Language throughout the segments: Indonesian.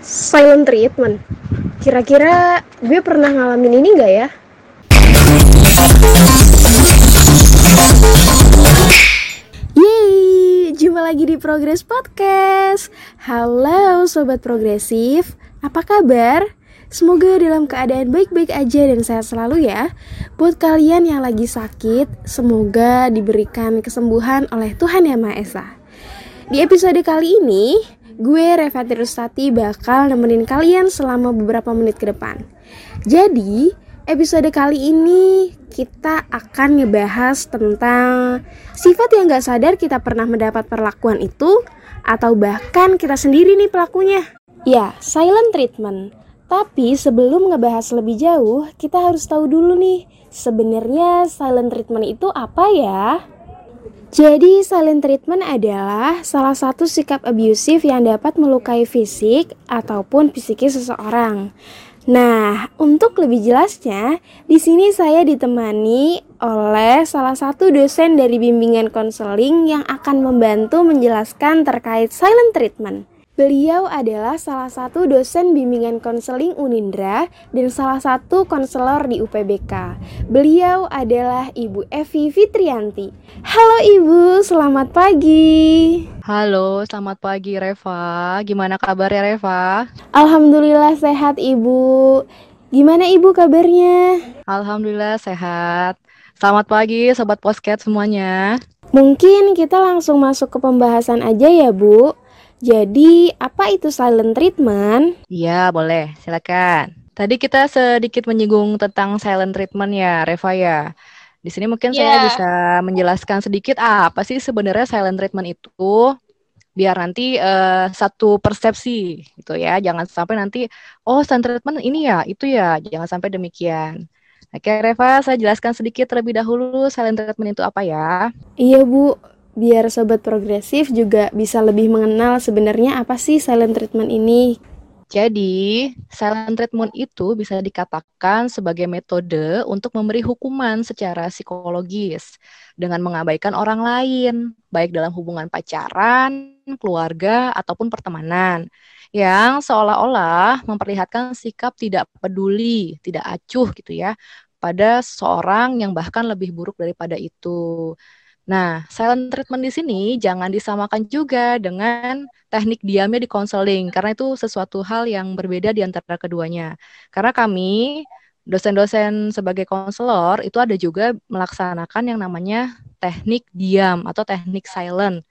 Silent treatment. Kira-kira gue pernah ngalamin ini nggak ya? Yeay, jumpa lagi di Progress Podcast. Halo Sobat Progresif, apa kabar? Semoga dalam keadaan baik-baik aja dan sehat selalu ya. Buat kalian yang lagi sakit, semoga diberikan kesembuhan oleh Tuhan Yang Maha Esa. Di episode kali ini, gue Reva Tirustati bakal nemenin kalian selama beberapa menit ke depan. Jadi, episode kali ini kita akan ngebahas tentang sifat yang gak sadar kita pernah mendapat perlakuan itu atau bahkan kita sendiri nih pelakunya. Ya, silent treatment. Tapi sebelum ngebahas lebih jauh, kita harus tahu dulu nih, sebenarnya silent treatment itu apa ya? Jadi, silent treatment adalah salah satu sikap abusive yang dapat melukai fisik ataupun psikis seseorang. Nah, untuk lebih jelasnya, di sini saya ditemani oleh salah satu dosen dari bimbingan konseling yang akan membantu menjelaskan terkait silent treatment. Beliau adalah salah satu dosen bimbingan konseling Unindra dan salah satu konselor di UPBK. Beliau adalah Ibu Evi Fitrianti. Halo Ibu, selamat pagi. Halo, selamat pagi Reva. Gimana kabarnya Reva? Alhamdulillah sehat Ibu. Gimana Ibu kabarnya? Alhamdulillah sehat. Selamat pagi Sobat Posket semuanya. Mungkin kita langsung masuk ke pembahasan aja ya Bu. Jadi, apa itu silent treatment? Iya, boleh. Silakan. Tadi kita sedikit menyinggung tentang silent treatment ya, Reva ya. Di sini mungkin yeah. saya iya. bisa menjelaskan sedikit apa sih sebenarnya silent treatment itu biar nanti uh, satu persepsi gitu ya. Jangan sampai nanti oh silent treatment ini ya, itu ya. Jangan sampai demikian. Oke, Reva, saya jelaskan sedikit terlebih dahulu silent treatment itu apa ya? Iya, Bu biar sobat progresif juga bisa lebih mengenal sebenarnya apa sih silent treatment ini. Jadi, silent treatment itu bisa dikatakan sebagai metode untuk memberi hukuman secara psikologis dengan mengabaikan orang lain, baik dalam hubungan pacaran, keluarga, ataupun pertemanan, yang seolah-olah memperlihatkan sikap tidak peduli, tidak acuh gitu ya, pada seorang yang bahkan lebih buruk daripada itu. Nah, silent treatment di sini jangan disamakan juga dengan teknik diamnya di konseling karena itu sesuatu hal yang berbeda di antara keduanya. Karena kami dosen-dosen sebagai konselor itu ada juga melaksanakan yang namanya teknik diam atau teknik silent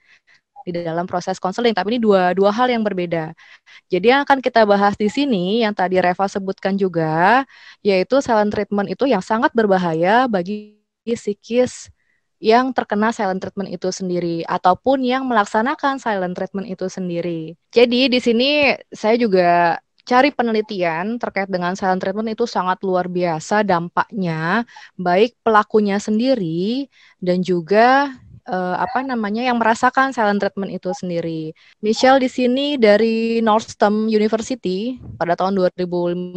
di dalam proses konseling, tapi ini dua dua hal yang berbeda. Jadi yang akan kita bahas di sini yang tadi Reva sebutkan juga yaitu silent treatment itu yang sangat berbahaya bagi psikis yang terkena silent treatment itu sendiri ataupun yang melaksanakan silent treatment itu sendiri. Jadi di sini saya juga cari penelitian terkait dengan silent treatment itu sangat luar biasa dampaknya baik pelakunya sendiri dan juga uh, apa namanya yang merasakan silent treatment itu sendiri. Michelle di sini dari Northstem University pada tahun 2015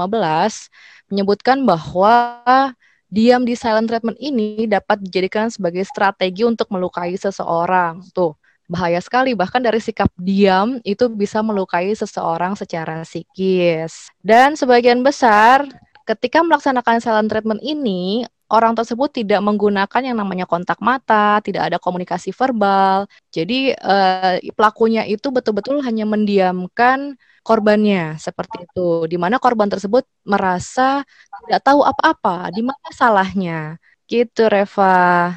menyebutkan bahwa diam di silent treatment ini dapat dijadikan sebagai strategi untuk melukai seseorang. Tuh, bahaya sekali. Bahkan dari sikap diam itu bisa melukai seseorang secara psikis. Dan sebagian besar ketika melaksanakan silent treatment ini, orang tersebut tidak menggunakan yang namanya kontak mata, tidak ada komunikasi verbal. Jadi eh, pelakunya itu betul-betul hanya mendiamkan korbannya seperti itu. Di mana korban tersebut merasa tidak tahu apa-apa di mana salahnya. Gitu Reva.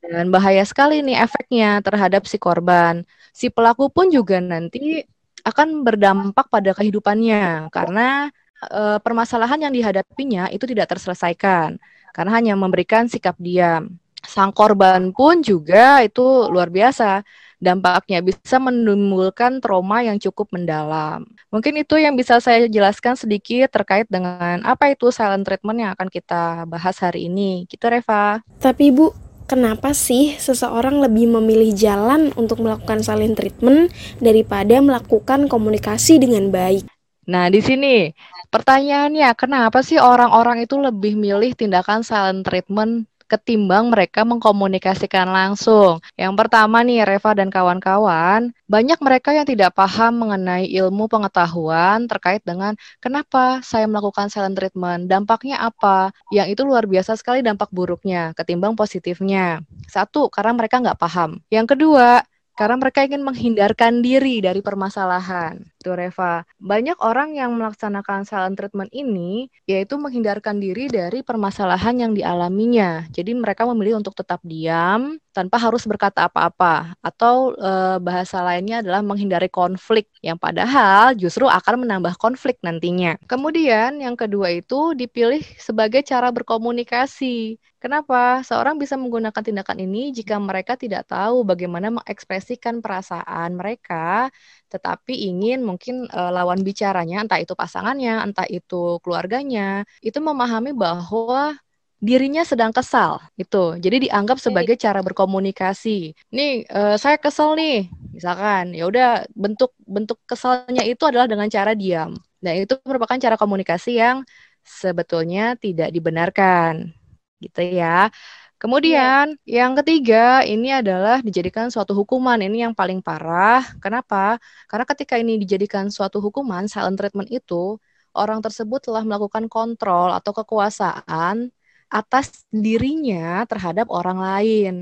Dan bahaya sekali nih efeknya terhadap si korban. Si pelaku pun juga nanti akan berdampak pada kehidupannya karena e, permasalahan yang dihadapinya itu tidak terselesaikan karena hanya memberikan sikap diam sang korban pun juga itu luar biasa dampaknya bisa menimbulkan trauma yang cukup mendalam. Mungkin itu yang bisa saya jelaskan sedikit terkait dengan apa itu silent treatment yang akan kita bahas hari ini. Gitu Reva. Tapi Ibu, kenapa sih seseorang lebih memilih jalan untuk melakukan silent treatment daripada melakukan komunikasi dengan baik? Nah, di sini pertanyaannya, kenapa sih orang-orang itu lebih milih tindakan silent treatment ketimbang mereka mengkomunikasikan langsung. Yang pertama nih Reva dan kawan-kawan, banyak mereka yang tidak paham mengenai ilmu pengetahuan terkait dengan kenapa saya melakukan silent treatment, dampaknya apa. Yang itu luar biasa sekali dampak buruknya ketimbang positifnya. Satu, karena mereka nggak paham. Yang kedua, karena mereka ingin menghindarkan diri dari permasalahan. Tuh Reva, banyak orang yang melaksanakan silent treatment ini yaitu menghindarkan diri dari permasalahan yang dialaminya. Jadi mereka memilih untuk tetap diam tanpa harus berkata apa-apa atau e, bahasa lainnya adalah menghindari konflik yang padahal justru akan menambah konflik nantinya. Kemudian yang kedua itu dipilih sebagai cara berkomunikasi. Kenapa? Seorang bisa menggunakan tindakan ini jika mereka tidak tahu bagaimana mengekspresikan perasaan mereka, tetapi ingin mungkin e, lawan bicaranya, entah itu pasangannya, entah itu keluarganya, itu memahami bahwa dirinya sedang kesal itu jadi dianggap sebagai cara berkomunikasi. Nih uh, saya kesel nih misalkan. Ya udah bentuk bentuk kesalnya itu adalah dengan cara diam. Dan itu merupakan cara komunikasi yang sebetulnya tidak dibenarkan. Gitu ya Kemudian yeah. yang ketiga ini adalah dijadikan suatu hukuman. Ini yang paling parah. Kenapa? Karena ketika ini dijadikan suatu hukuman, silent treatment itu orang tersebut telah melakukan kontrol atau kekuasaan atas dirinya terhadap orang lain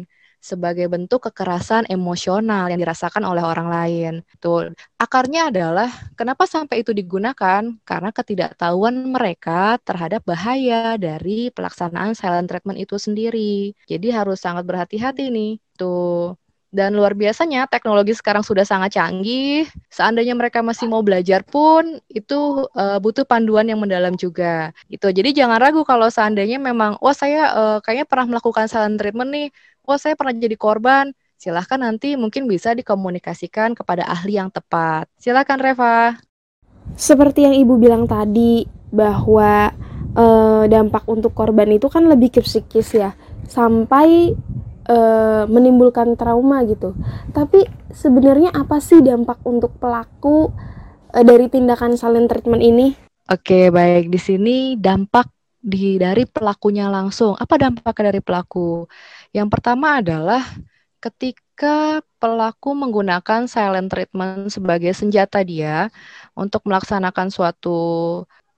sebagai bentuk kekerasan emosional yang dirasakan oleh orang lain. Tuh, akarnya adalah kenapa sampai itu digunakan? Karena ketidaktahuan mereka terhadap bahaya dari pelaksanaan silent treatment itu sendiri. Jadi harus sangat berhati-hati nih. Tuh. Dan luar biasanya teknologi sekarang sudah sangat canggih. Seandainya mereka masih mau belajar pun itu uh, butuh panduan yang mendalam juga. Itu. Jadi jangan ragu kalau seandainya memang oh saya uh, kayaknya pernah melakukan silent treatment nih. Oh saya pernah jadi korban. Silahkan nanti mungkin bisa dikomunikasikan kepada ahli yang tepat. Silahkan Reva. Seperti yang Ibu bilang tadi bahwa uh, dampak untuk korban itu kan lebih ke psikis ya. Sampai uh, menimbulkan trauma gitu. Tapi sebenarnya apa sih dampak untuk pelaku uh, dari tindakan silent treatment ini? Oke, baik. Di sini dampak di dari pelakunya langsung. Apa dampaknya dari pelaku? Yang pertama adalah ketika pelaku menggunakan silent treatment sebagai senjata dia untuk melaksanakan suatu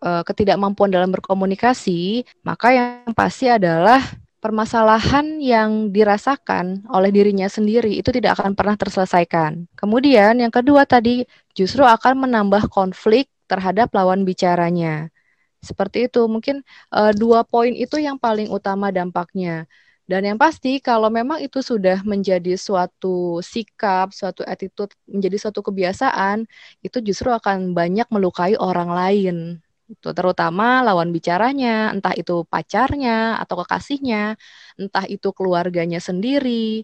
uh, ketidakmampuan dalam berkomunikasi, maka yang pasti adalah permasalahan yang dirasakan oleh dirinya sendiri itu tidak akan pernah terselesaikan. Kemudian yang kedua tadi justru akan menambah konflik terhadap lawan bicaranya. Seperti itu, mungkin uh, dua poin itu yang paling utama dampaknya. Dan yang pasti kalau memang itu sudah menjadi suatu sikap, suatu attitude, menjadi suatu kebiasaan, itu justru akan banyak melukai orang lain itu terutama lawan bicaranya, entah itu pacarnya atau kekasihnya, entah itu keluarganya sendiri,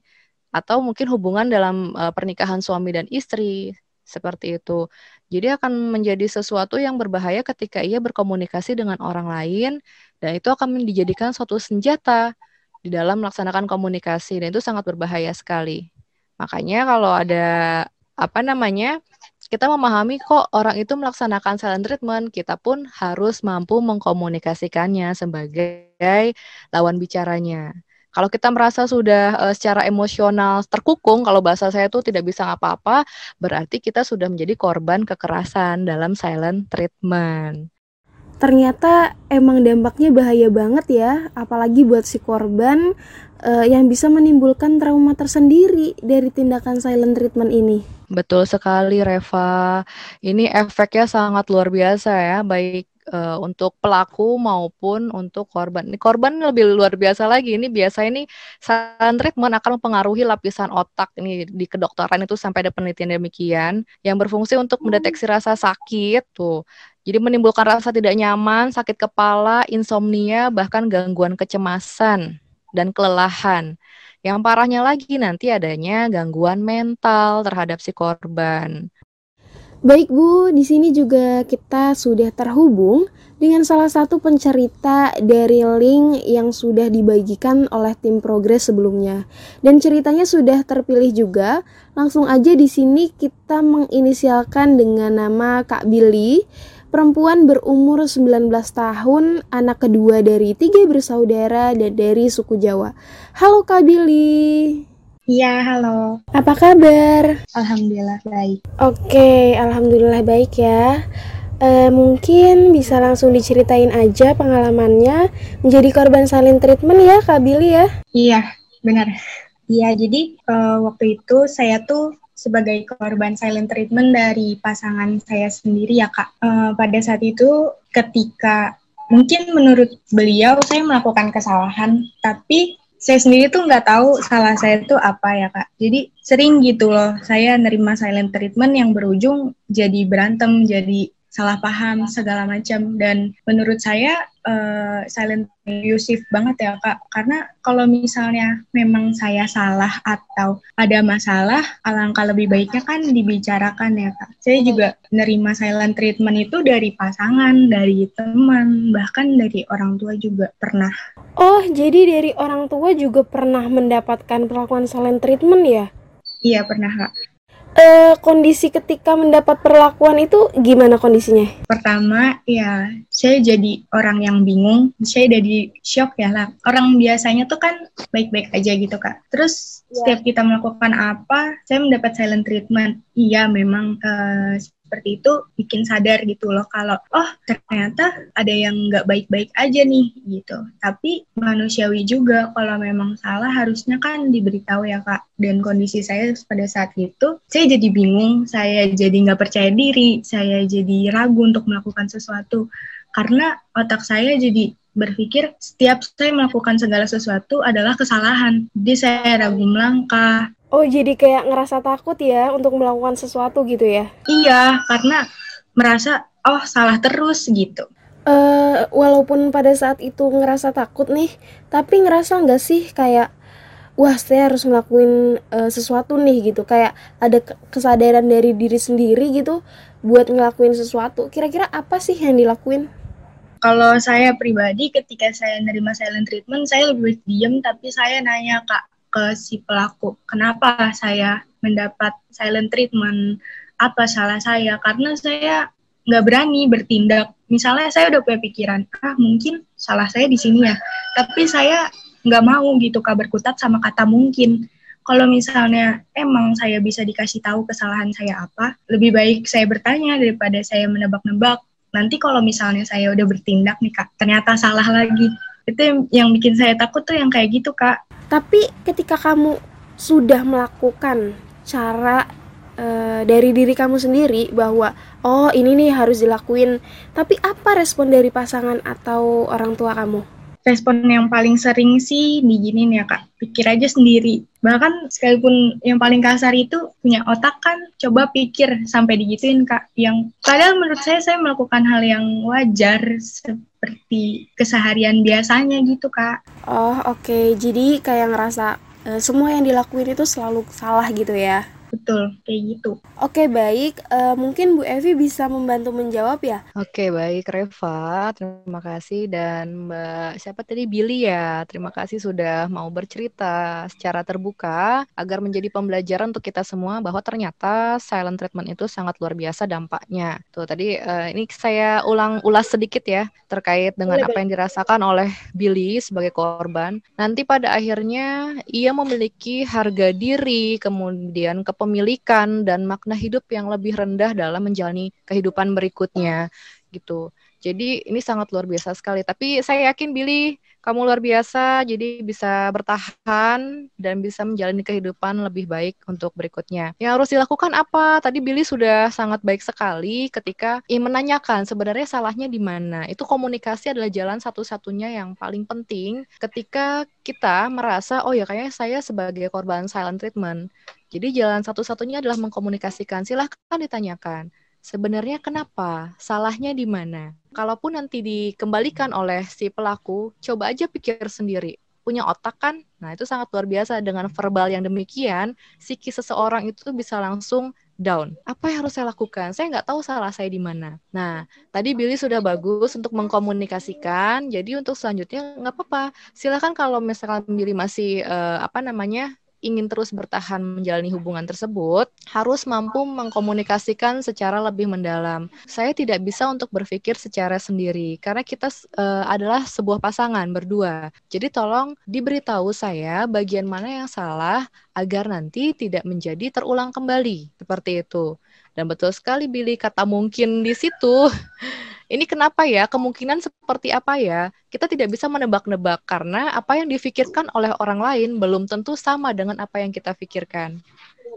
atau mungkin hubungan dalam uh, pernikahan suami dan istri seperti itu. Jadi akan menjadi sesuatu yang berbahaya ketika ia berkomunikasi dengan orang lain dan itu akan dijadikan suatu senjata di dalam melaksanakan komunikasi dan itu sangat berbahaya sekali. Makanya kalau ada apa namanya kita memahami kok orang itu melaksanakan silent treatment, kita pun harus mampu mengkomunikasikannya sebagai lawan bicaranya. Kalau kita merasa sudah uh, secara emosional terkukung, kalau bahasa saya itu tidak bisa apa-apa, berarti kita sudah menjadi korban kekerasan dalam silent treatment. Ternyata emang dampaknya bahaya banget ya, apalagi buat si korban uh, yang bisa menimbulkan trauma tersendiri dari tindakan silent treatment ini. Betul sekali Reva. Ini efeknya sangat luar biasa ya, baik uh, untuk pelaku maupun untuk korban. Ini korban lebih luar biasa lagi. Ini biasa ini silent treatment akan mempengaruhi lapisan otak. Ini di kedokteran itu sampai ada penelitian demikian yang berfungsi untuk mendeteksi rasa sakit tuh. Jadi menimbulkan rasa tidak nyaman, sakit kepala, insomnia, bahkan gangguan kecemasan dan kelelahan. Yang parahnya lagi nanti adanya gangguan mental terhadap si korban. Baik Bu, di sini juga kita sudah terhubung dengan salah satu pencerita dari link yang sudah dibagikan oleh tim progres sebelumnya. Dan ceritanya sudah terpilih juga. Langsung aja di sini kita menginisialkan dengan nama Kak Billy. Perempuan berumur 19 tahun, anak kedua dari tiga bersaudara dan dari suku Jawa. Halo Kak Billy. Iya, halo. Apa kabar? Alhamdulillah baik. Oke, alhamdulillah baik ya. E, mungkin bisa langsung diceritain aja pengalamannya menjadi korban silent treatment ya Kak Billy ya? Iya, benar. Iya, jadi uh, waktu itu saya tuh sebagai korban silent treatment dari pasangan saya sendiri ya kak. Uh, pada saat itu ketika mungkin menurut beliau saya melakukan kesalahan, tapi saya sendiri tuh nggak tahu salah saya itu apa ya kak. Jadi sering gitu loh saya nerima silent treatment yang berujung jadi berantem, jadi salah paham segala macam. Dan menurut saya uh, silent abusive banget ya kak. Karena kalau misalnya memang saya salah atau ada masalah alangkah lebih baiknya kan dibicarakan ya kak. Saya juga nerima silent treatment itu dari pasangan dari teman bahkan dari orang tua juga pernah. Oh jadi dari orang tua juga pernah mendapatkan perlakuan silent treatment ya? Iya pernah kak uh, kondisi ketika mendapat perlakuan itu gimana kondisinya? Pertama, ya saya jadi orang yang bingung, saya jadi shock ya lah. Orang biasanya tuh kan baik-baik aja gitu kak. Terus ya. setiap kita melakukan apa, saya mendapat silent treatment. Iya, memang uh, seperti itu bikin sadar gitu loh kalau oh ternyata ada yang nggak baik-baik aja nih gitu. Tapi manusiawi juga kalau memang salah harusnya kan diberitahu ya kak. Dan kondisi saya pada saat itu saya jadi bingung saya jadi nggak percaya diri saya jadi ragu untuk melakukan sesuatu. Karena otak saya jadi berpikir setiap saya melakukan segala sesuatu adalah kesalahan. Jadi saya ragu melangkah, Oh, jadi kayak ngerasa takut ya untuk melakukan sesuatu gitu ya? Iya, karena merasa oh salah terus gitu. Uh, walaupun pada saat itu ngerasa takut nih, tapi ngerasa nggak sih kayak wah saya harus ngelakuin uh, sesuatu nih gitu, kayak ada kesadaran dari diri sendiri gitu buat ngelakuin sesuatu. Kira-kira apa sih yang dilakuin? Kalau saya pribadi ketika saya nerima silent treatment, saya lebih diem tapi saya nanya kak ke si pelaku. Kenapa saya mendapat silent treatment? Apa salah saya? Karena saya nggak berani bertindak. Misalnya saya udah punya pikiran, ah mungkin salah saya di sini ya. Tapi saya nggak mau gitu kak berkutat sama kata mungkin. Kalau misalnya emang saya bisa dikasih tahu kesalahan saya apa, lebih baik saya bertanya daripada saya menebak-nebak. Nanti kalau misalnya saya udah bertindak nih kak, ternyata salah lagi. Itu yang bikin saya takut tuh yang kayak gitu kak. Tapi ketika kamu sudah melakukan cara uh, dari diri kamu sendiri bahwa oh ini nih harus dilakuin, tapi apa respon dari pasangan atau orang tua kamu? Respon yang paling sering sih diginin ya kak, pikir aja sendiri. Bahkan sekalipun yang paling kasar itu punya otak kan, coba pikir sampai digituin kak. Yang padahal menurut saya saya melakukan hal yang wajar seperti keseharian biasanya gitu kak. Oh oke, okay. jadi kayak ngerasa uh, semua yang dilakuin itu selalu salah gitu ya? Betul, kayak gitu. Oke, baik. Uh, mungkin Bu Evi bisa membantu menjawab ya? Oke, baik Reva. Terima kasih dan Mbak siapa tadi Billy ya. Terima kasih sudah mau bercerita secara terbuka agar menjadi pembelajaran untuk kita semua bahwa ternyata silent treatment itu sangat luar biasa dampaknya. Tuh tadi uh, ini saya ulang ulas sedikit ya terkait dengan apa yang dirasakan oleh Billy sebagai korban. Nanti pada akhirnya ia memiliki harga diri, kemudian ke kepemilikan dan makna hidup yang lebih rendah dalam menjalani kehidupan berikutnya gitu. Jadi ini sangat luar biasa sekali. Tapi saya yakin Billy, kamu luar biasa. Jadi bisa bertahan dan bisa menjalani kehidupan lebih baik untuk berikutnya. Yang harus dilakukan apa? Tadi Billy sudah sangat baik sekali ketika ingin menanyakan sebenarnya salahnya di mana. Itu komunikasi adalah jalan satu-satunya yang paling penting ketika kita merasa, oh ya kayaknya saya sebagai korban silent treatment. Jadi jalan satu-satunya adalah mengkomunikasikan. Silahkan ditanyakan sebenarnya kenapa, salahnya di mana. Kalaupun nanti dikembalikan oleh si pelaku, coba aja pikir sendiri. Punya otak kan? Nah, itu sangat luar biasa. Dengan verbal yang demikian, psikis seseorang itu bisa langsung down. Apa yang harus saya lakukan? Saya nggak tahu salah saya di mana. Nah, tadi Billy sudah bagus untuk mengkomunikasikan. Jadi untuk selanjutnya nggak apa-apa. Silakan kalau misalkan Billy masih uh, apa namanya ingin terus bertahan menjalani hubungan tersebut, harus mampu mengkomunikasikan secara lebih mendalam. Saya tidak bisa untuk berpikir secara sendiri karena kita uh, adalah sebuah pasangan berdua. Jadi tolong diberitahu saya bagian mana yang salah agar nanti tidak menjadi terulang kembali. Seperti itu. Dan betul sekali Billy kata mungkin di situ. Ini kenapa ya? Kemungkinan seperti apa ya? Kita tidak bisa menebak-nebak karena apa yang difikirkan oleh orang lain belum tentu sama dengan apa yang kita pikirkan.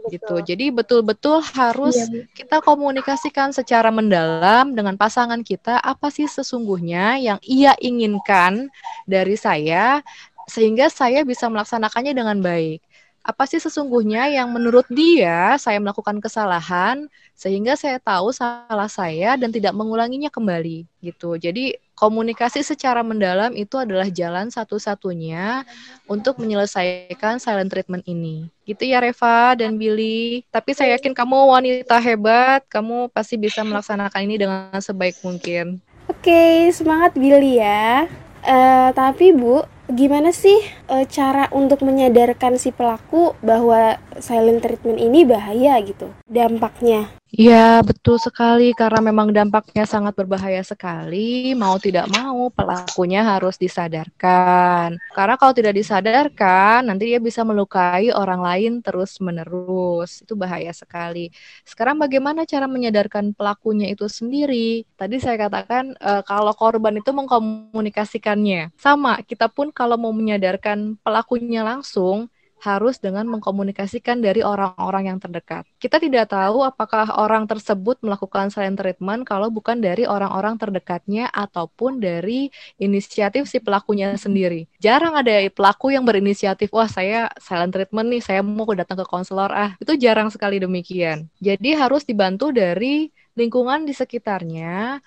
Betul. Gitu. Jadi betul-betul harus iya. kita komunikasikan secara mendalam dengan pasangan kita apa sih sesungguhnya yang ia inginkan dari saya sehingga saya bisa melaksanakannya dengan baik apa sih sesungguhnya yang menurut dia saya melakukan kesalahan sehingga saya tahu salah saya dan tidak mengulanginya kembali gitu. Jadi komunikasi secara mendalam itu adalah jalan satu-satunya untuk menyelesaikan silent treatment ini. Gitu ya Reva dan Billy. Tapi saya yakin kamu wanita hebat, kamu pasti bisa melaksanakan ini dengan sebaik mungkin. Oke, semangat Billy ya. Uh, tapi Bu, gimana sih e, cara untuk menyadarkan si pelaku bahwa silent treatment ini bahaya gitu dampaknya Ya, betul sekali karena memang dampaknya sangat berbahaya sekali. Mau tidak mau pelakunya harus disadarkan. Karena kalau tidak disadarkan, nanti dia bisa melukai orang lain terus-menerus. Itu bahaya sekali. Sekarang bagaimana cara menyadarkan pelakunya itu sendiri? Tadi saya katakan e, kalau korban itu mengkomunikasikannya. Sama, kita pun kalau mau menyadarkan pelakunya langsung, harus dengan mengkomunikasikan dari orang-orang yang terdekat. Kita tidak tahu apakah orang tersebut melakukan silent treatment kalau bukan dari orang-orang terdekatnya ataupun dari inisiatif si pelakunya sendiri. Jarang ada pelaku yang berinisiatif, wah saya silent treatment nih, saya mau datang ke konselor ah. Itu jarang sekali demikian. Jadi harus dibantu dari lingkungan di sekitarnya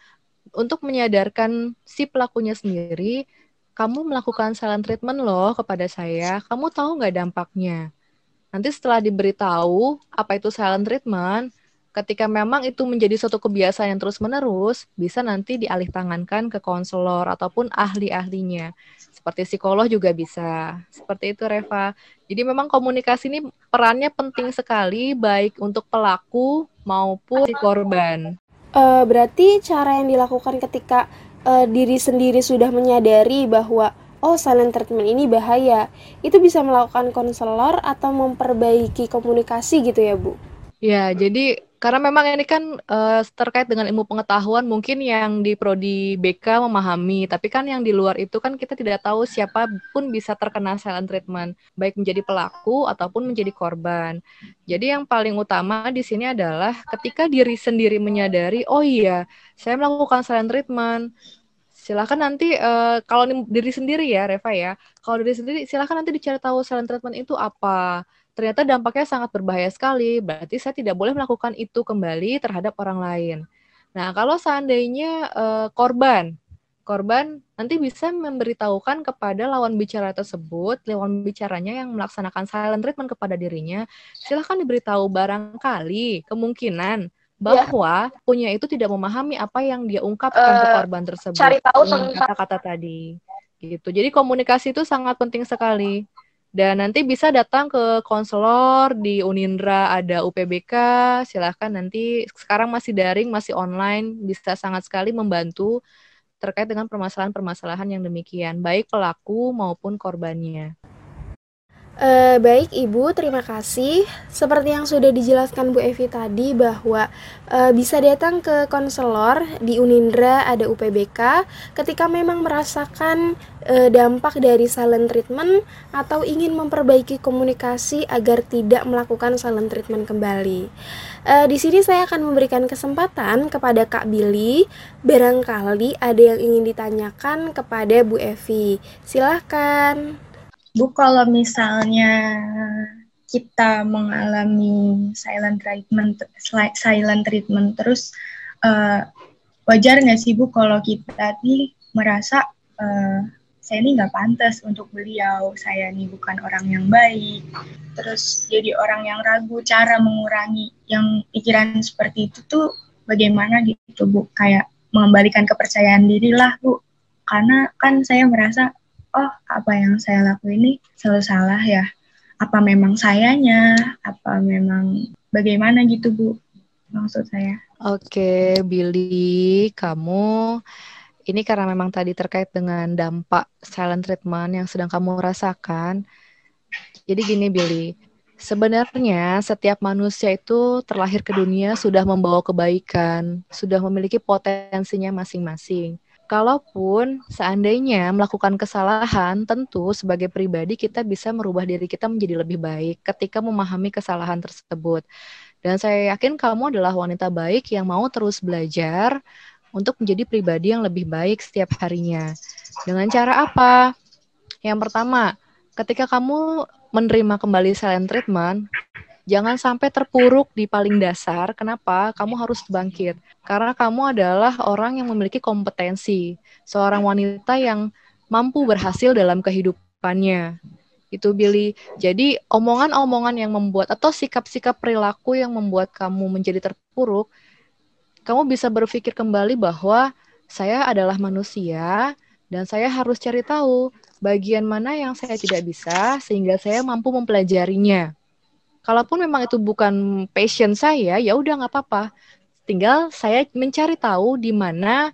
untuk menyadarkan si pelakunya sendiri kamu melakukan silent treatment loh kepada saya, kamu tahu nggak dampaknya? Nanti setelah diberitahu apa itu silent treatment, ketika memang itu menjadi suatu kebiasaan yang terus-menerus, bisa nanti dialih tangankan ke konselor ataupun ahli-ahlinya. Seperti psikolog juga bisa. Seperti itu Reva. Jadi memang komunikasi ini perannya penting sekali baik untuk pelaku maupun korban. Uh, berarti cara yang dilakukan ketika uh, diri sendiri sudah menyadari bahwa oh silent treatment ini bahaya, itu bisa melakukan konselor atau memperbaiki komunikasi gitu ya, Bu? Ya, jadi karena memang ini kan uh, terkait dengan ilmu pengetahuan mungkin yang di prodi BK memahami, tapi kan yang di luar itu kan kita tidak tahu siapa pun bisa terkena silent treatment, baik menjadi pelaku ataupun menjadi korban. Jadi yang paling utama di sini adalah ketika diri sendiri menyadari, oh iya, saya melakukan silent treatment, silahkan nanti uh, kalau diri sendiri ya Reva ya. Kalau diri sendiri silahkan nanti dicari tahu silent treatment itu apa ternyata dampaknya sangat berbahaya sekali berarti saya tidak boleh melakukan itu kembali terhadap orang lain nah kalau seandainya uh, korban korban nanti bisa memberitahukan kepada lawan bicara tersebut, lawan bicaranya yang melaksanakan silent treatment kepada dirinya, silahkan diberitahu barangkali kemungkinan bahwa ya. punya itu tidak memahami apa yang dia ungkapkan uh, ke eh, korban tersebut. Cari tahu tentang kata-kata tadi. Gitu. Jadi komunikasi itu sangat penting sekali. Dan nanti bisa datang ke konselor di Unindra ada UPBK, silahkan nanti sekarang masih daring, masih online, bisa sangat sekali membantu terkait dengan permasalahan-permasalahan yang demikian, baik pelaku maupun korbannya. Uh, baik Ibu, terima kasih. Seperti yang sudah dijelaskan Bu Evi tadi bahwa uh, bisa datang ke konselor di Unindra ada UPBK ketika memang merasakan uh, dampak dari silent treatment atau ingin memperbaiki komunikasi agar tidak melakukan silent treatment kembali. Uh, di sini saya akan memberikan kesempatan kepada Kak Billy, barangkali ada yang ingin ditanyakan kepada Bu Evi. Silahkan. Bu, kalau misalnya kita mengalami silent treatment, silent treatment terus uh, wajar nggak sih Bu kalau kita nih merasa uh, saya ini nggak pantas untuk beliau, saya ini bukan orang yang baik, terus jadi orang yang ragu cara mengurangi yang pikiran seperti itu tuh bagaimana gitu Bu, kayak mengembalikan kepercayaan diri lah Bu, karena kan saya merasa oh apa yang saya lakuin ini selalu salah ya apa memang sayanya, apa memang bagaimana gitu Bu maksud saya. Oke, Billy, kamu ini karena memang tadi terkait dengan dampak silent treatment yang sedang kamu rasakan. Jadi gini Billy, sebenarnya setiap manusia itu terlahir ke dunia sudah membawa kebaikan, sudah memiliki potensinya masing-masing. Kalaupun seandainya melakukan kesalahan, tentu sebagai pribadi kita bisa merubah diri kita menjadi lebih baik ketika memahami kesalahan tersebut. Dan saya yakin kamu adalah wanita baik yang mau terus belajar untuk menjadi pribadi yang lebih baik setiap harinya. Dengan cara apa? Yang pertama, ketika kamu menerima kembali silent treatment, Jangan sampai terpuruk di paling dasar. Kenapa? Kamu harus bangkit. Karena kamu adalah orang yang memiliki kompetensi. Seorang wanita yang mampu berhasil dalam kehidupannya. Itu Billy. Jadi omongan-omongan yang membuat atau sikap-sikap perilaku yang membuat kamu menjadi terpuruk, kamu bisa berpikir kembali bahwa saya adalah manusia dan saya harus cari tahu bagian mana yang saya tidak bisa sehingga saya mampu mempelajarinya kalaupun memang itu bukan passion saya, ya udah nggak apa-apa. Tinggal saya mencari tahu di mana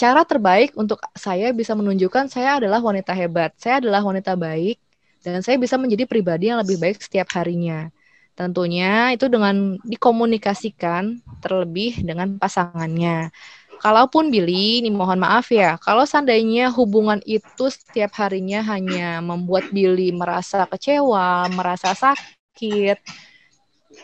cara terbaik untuk saya bisa menunjukkan saya adalah wanita hebat, saya adalah wanita baik, dan saya bisa menjadi pribadi yang lebih baik setiap harinya. Tentunya itu dengan dikomunikasikan terlebih dengan pasangannya. Kalaupun Billy, ini mohon maaf ya, kalau seandainya hubungan itu setiap harinya hanya membuat Billy merasa kecewa, merasa sakit, sakit.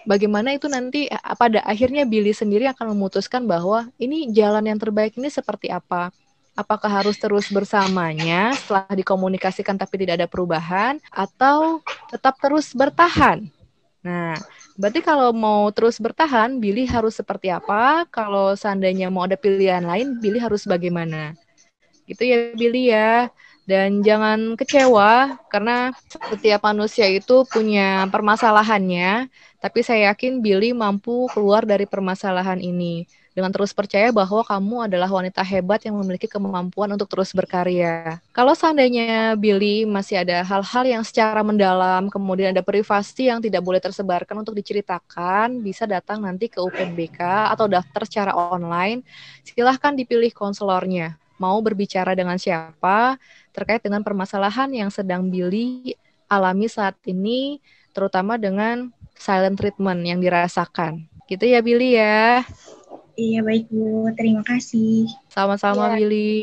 Bagaimana itu nanti eh, pada akhirnya Billy sendiri akan memutuskan bahwa ini jalan yang terbaik ini seperti apa? Apakah harus terus bersamanya setelah dikomunikasikan tapi tidak ada perubahan atau tetap terus bertahan? Nah, berarti kalau mau terus bertahan, Billy harus seperti apa? Kalau seandainya mau ada pilihan lain, Billy harus bagaimana? Gitu ya Billy ya. Dan jangan kecewa karena setiap manusia itu punya permasalahannya, tapi saya yakin Billy mampu keluar dari permasalahan ini dengan terus percaya bahwa kamu adalah wanita hebat yang memiliki kemampuan untuk terus berkarya. Kalau seandainya Billy masih ada hal-hal yang secara mendalam, kemudian ada privasi yang tidak boleh tersebarkan untuk diceritakan, bisa datang nanti ke UPNBK atau daftar secara online. Silahkan dipilih konselornya mau berbicara dengan siapa terkait dengan permasalahan yang sedang Billy alami saat ini, terutama dengan silent treatment yang dirasakan. Gitu ya Billy ya. Iya baik Bu, terima kasih. Sama-sama ya. Billy.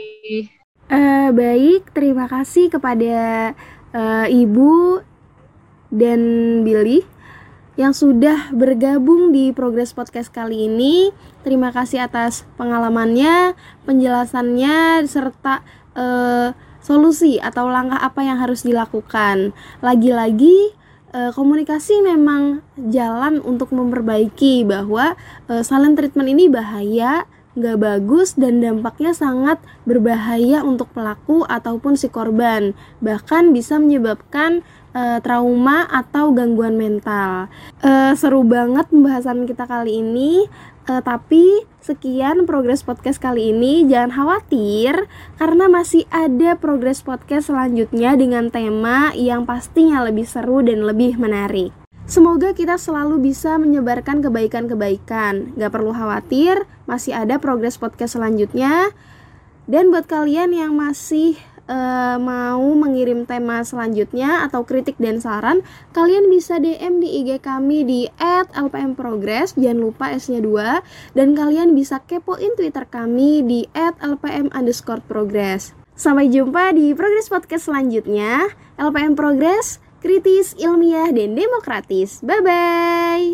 Uh, baik, terima kasih kepada uh, Ibu dan Billy yang sudah bergabung di Progress Podcast kali ini. Terima kasih atas pengalamannya, penjelasannya, serta uh, solusi atau langkah apa yang harus dilakukan. Lagi-lagi uh, komunikasi memang jalan untuk memperbaiki bahwa uh, silent treatment ini bahaya, nggak bagus dan dampaknya sangat berbahaya untuk pelaku ataupun si korban. Bahkan bisa menyebabkan uh, trauma atau gangguan mental. Uh, seru banget pembahasan kita kali ini. Uh, tapi sekian progres podcast kali ini. Jangan khawatir karena masih ada progres podcast selanjutnya dengan tema yang pastinya lebih seru dan lebih menarik. Semoga kita selalu bisa menyebarkan kebaikan-kebaikan. Gak perlu khawatir, masih ada progres podcast selanjutnya. Dan buat kalian yang masih uh, mau mengirim tema selanjutnya atau kritik dan saran, kalian bisa DM di IG kami di @lpmprogress, jangan lupa S-nya 2, dan kalian bisa kepoin Twitter kami di @lpm_progress. Sampai jumpa di Progress Podcast selanjutnya. LPM Progress, kritis, ilmiah, dan demokratis. Bye-bye!